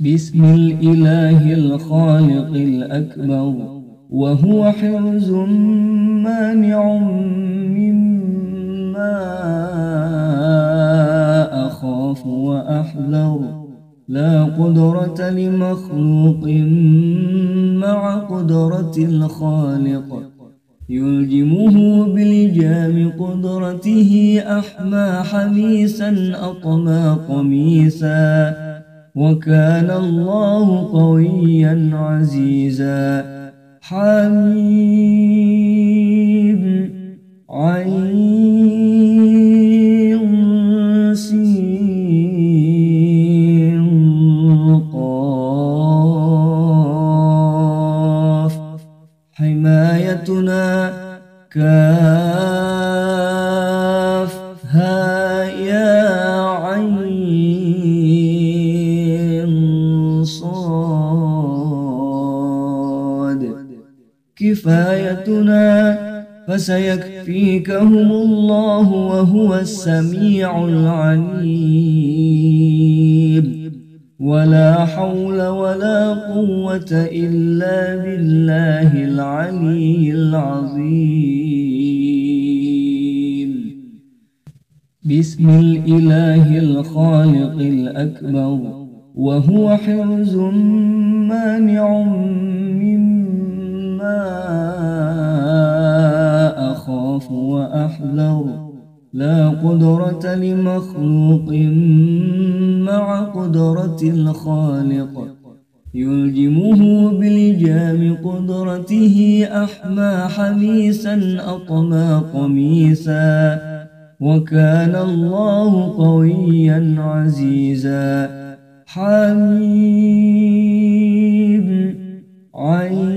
بسم الإله الخالق الأكبر وهو حرز مانع مما أخاف وأحذر. لا قدرة لمخلوق مع قدرة الخالق. يلجمه بلجام قدرته أحمى حميسا أطمى قميسا. وكان الله قويا عزيزا. حميم قاف. حمايتنا كاف ها كفايتنا فسيكفيكهم الله وهو السميع العليم. ولا حول ولا قوة إلا بالله العلي العظيم. بسم الإله الخالق الأكبر وهو حرز مانع مما أخاف وأحذر. لا قدرة لمخلوق مع قدرة الخالق. يلجمه بلجام قدرته أحمى حميسا أطمى قميسا وكان الله قويا عزيزا. حميم عين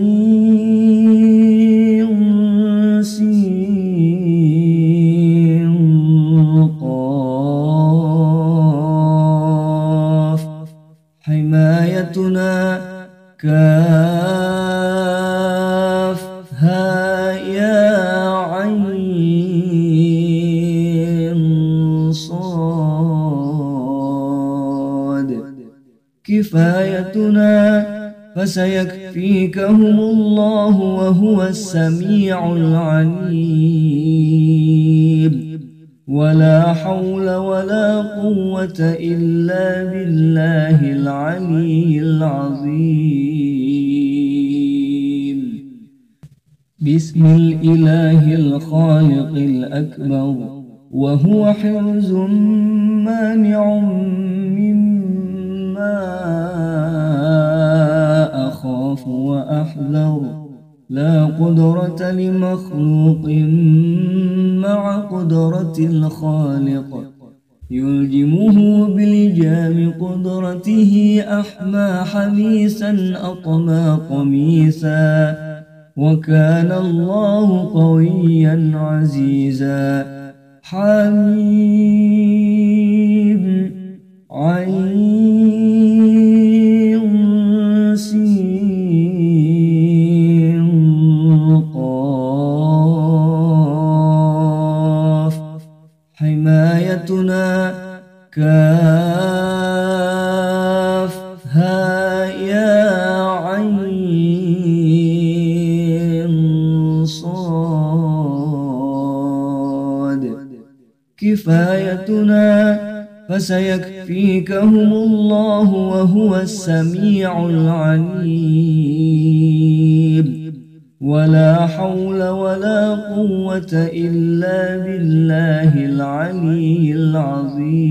كفايتنا فسيكفيكهم الله وهو السميع العليم. ولا حول ولا قوة إلا بالله العلي العظيم. بسم الإله الخالق الأكبر وهو حرز مانع أخاف وأحذر لا قدرة لمخلوق مع قدرة الخالق يلجمه بلجام قدرته أحمى حميسا أطمى قميسا وكان الله قويا عزيزا حميم عين كفايتنا فسيكفيكهم الله وهو السميع العليم. ولا حول ولا قوة إلا بالله العلي العظيم.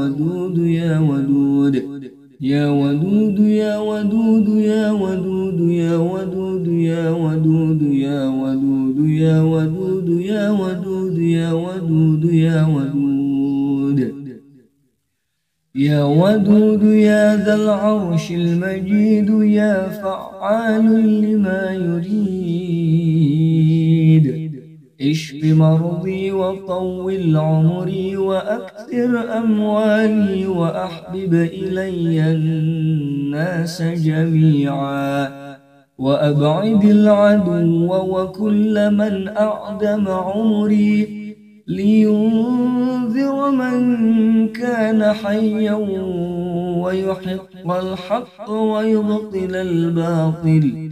يا ودود يا ودود يا ودود يا ودود يا ودود يا ودود يا ودود يا ودود يا ودود يا ودود يا ودود يا ذا العرش المجيد يا فعال لما يريد اشف مرضي وطول عمري وأكثر أموالي وأحبب إلي الناس جميعا وأبعد العدو وكل من أعدم عمري لينذر من كان حيا ويحق الحق ويبطل الباطل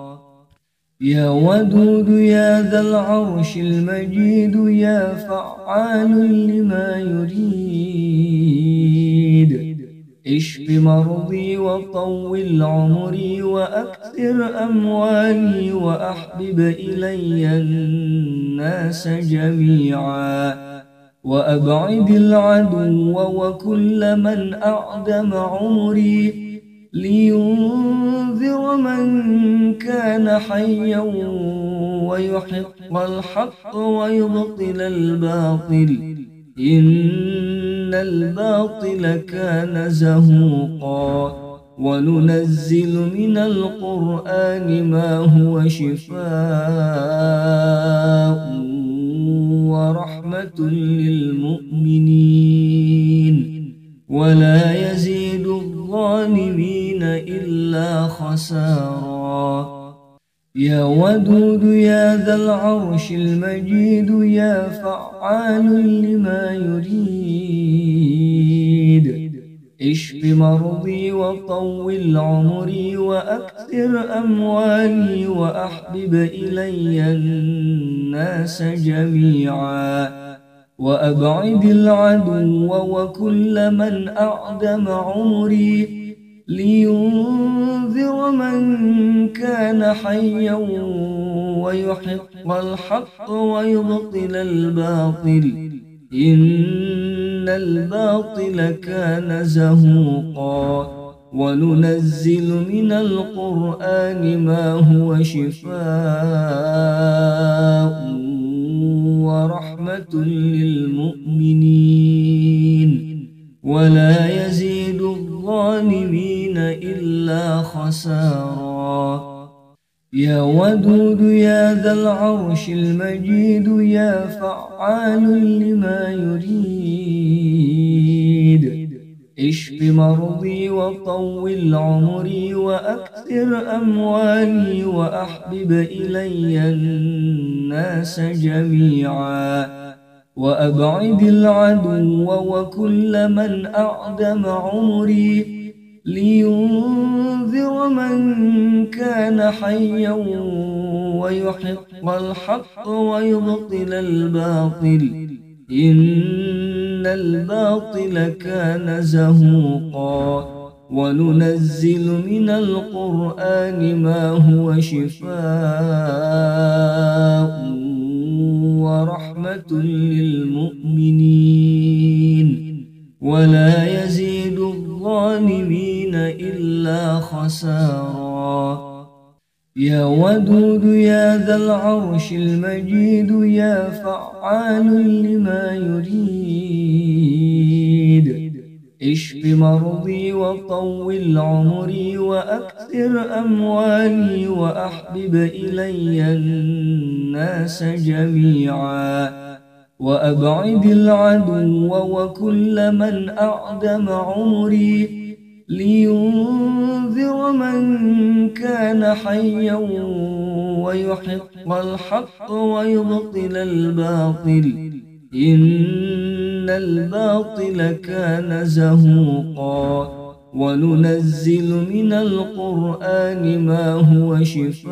يا ودود يا ذا العرش المجيد يا فعال لما يريد. اشف مرضي وطول عمري وأكثر أموالي وأحبب إلي الناس جميعا. وأبعد العدو وكل من أعدم عمري. لينذر من كان حيا ويحق الحق ويبطل الباطل. إن الباطل كان زهوقا. وننزل من القرآن ما هو شفاء ورحمة للمؤمنين. ولا يزيد الظالمين إلا خسارا. يا ودود يا ذا العرش المجيد يا فعال لما يريد. اشف مرضي وطول عمري وأكثر أموالي وأحبب إلي الناس جميعا. وأبعد العدو وكل من أعدم عمري. لينذر من كان حيا ويحق الحق ويبطل الباطل. إن الباطل كان زهوقا. وننزل من القرآن ما هو شفاء ورحمة للمؤمنين. ولا يزيد الظالمين إلا خسارا. يا ودود يا ذا العرش المجيد يا فعال لما يريد. اشف مرضي وطول عمري وأكثر أموالي وأحبب إلي الناس جميعا. وأبعد العدو وكل من أعدم عمري. لينذر من كان حيا ويحق الحق ويبطل الباطل. إن الباطل كان زهوقا. وننزل من القرآن ما هو شفاء ورحمة للمؤمنين. ولا يزيد الظالمين إلا خسارا. يا ودود يا ذا العرش المجيد يا فعال لما يريد. اشف مرضي وطول عمري وأكثر أموالي وأحبب إلي الناس جميعا. وأبعد العدو وكل من أعدم عمري. لينذر من كان حيا ويحق الحق ويبطل الباطل. إن الباطل كان زهوقا. وننزل من القرآن ما هو شفاء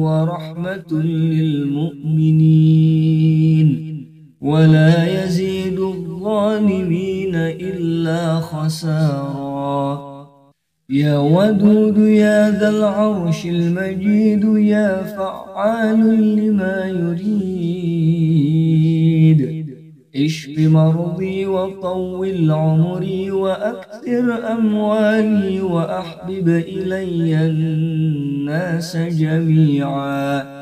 ورحمة للمؤمنين. ولا يزيد الظالمين إلا خسارا. يا ودود يا ذا العرش المجيد يا فعال لما يريد. اشف مرضي وطول عمري وأكثر أموالي وأحبب إلي الناس جميعا.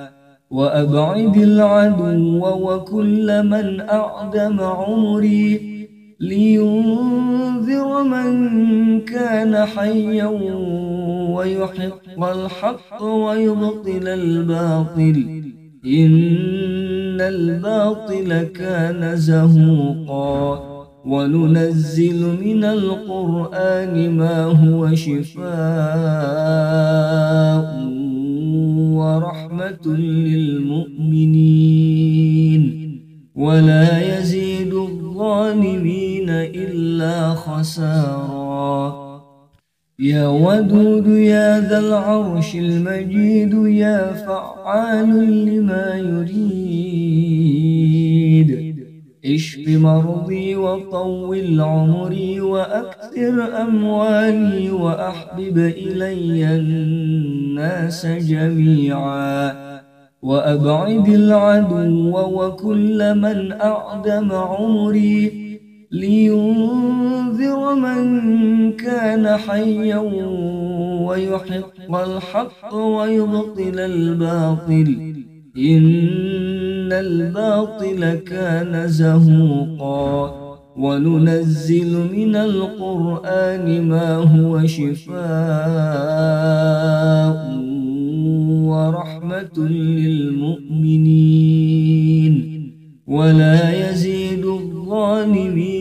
وأبعد العدو وكل من أعدم عمري لينذر من كان حيا ويحق الحق ويبطل الباطل. إن الباطل كان زهوقا. وننزل من القرآن ما هو شفاء. ودود يا ذا العرش المجيد يا فعال لما يريد. اشف مرضي وطول عمري وأكثر أموالي وأحبب إلي الناس جميعا. وأبعد العدو وكل من أعدم عمري. لينذر من كان حيا ويحق الحق ويبطل الباطل. إن الباطل كان زهوقا. وننزل من القرآن ما هو شفاء ورحمة للمؤمنين. ولا يزيد الظالمين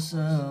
إلا خسارا